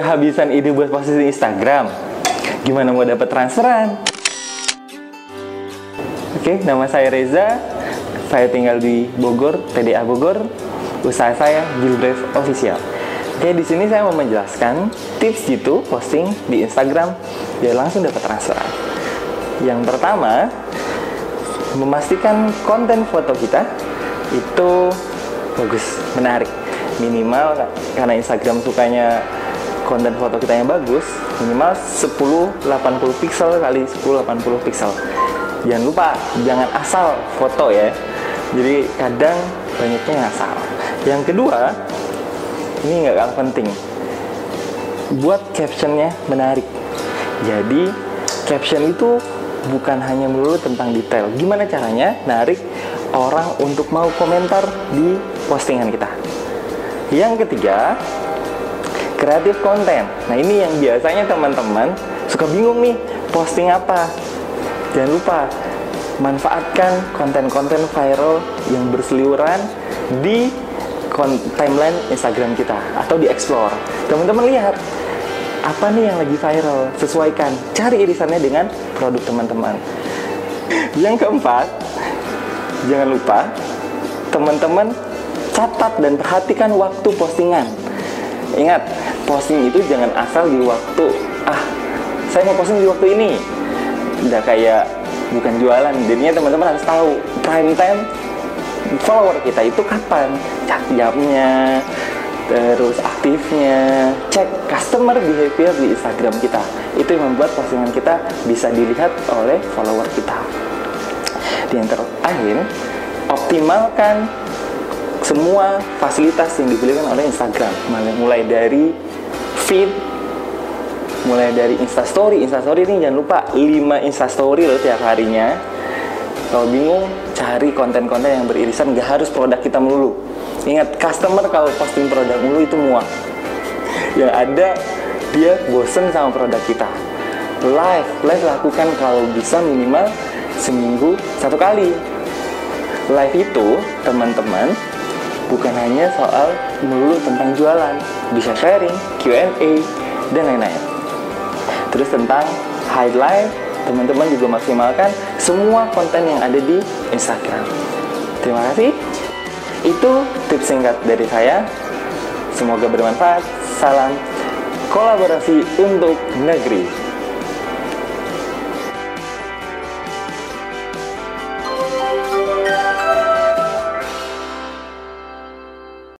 Kehabisan ide buat posting Instagram? Gimana mau dapat transferan? Oke, nama saya Reza. Saya tinggal di Bogor, TDA Bogor. Usaha saya Gilbrave Official. Oke, di sini saya mau menjelaskan tips gitu posting di Instagram biar langsung dapat transferan. Yang pertama, memastikan konten foto kita itu bagus, menarik. Minimal karena Instagram sukanya konten foto kita yang bagus, minimal 10 80 pixel kali 10 80 pixel. Jangan lupa, jangan asal foto ya. Jadi kadang banyaknya yang asal. Yang kedua, ini nggak kalah penting. Buat captionnya menarik. Jadi caption itu bukan hanya melulu tentang detail. Gimana caranya narik orang untuk mau komentar di postingan kita. Yang ketiga, kreatif konten. Nah ini yang biasanya teman-teman suka bingung nih posting apa. Jangan lupa manfaatkan konten-konten viral yang berseliweran di timeline Instagram kita atau di explore. Teman-teman lihat apa nih yang lagi viral, sesuaikan, cari irisannya dengan produk teman-teman. Yang keempat, jangan lupa teman-teman catat dan perhatikan waktu postingan. Ingat, posting itu jangan asal di waktu ah saya mau posting di waktu ini. Udah kayak bukan jualan. Jadinya teman-teman harus tahu prime time follower kita itu kapan, cek jamnya, terus aktifnya, cek customer behavior di Instagram kita. Itu yang membuat postingan kita bisa dilihat oleh follower kita. Di yang terakhir, optimalkan semua fasilitas yang diberikan oleh Instagram. Mulai dari feed mulai dari instastory. Instastory ini jangan lupa 5 instastory loh tiap harinya. Kalau bingung cari konten-konten yang beririsan gak harus produk kita melulu. Ingat customer kalau posting produk mulu itu muak. Yang ada dia bosen sama produk kita. Live live lakukan kalau bisa minimal seminggu satu kali. Live itu teman-teman bukan hanya soal melulu tentang jualan, bisa sharing, Q&A, dan lain-lain. Terus tentang highlight, teman-teman juga maksimalkan semua konten yang ada di Instagram. Terima kasih. Itu tips singkat dari saya. Semoga bermanfaat. Salam kolaborasi untuk negeri.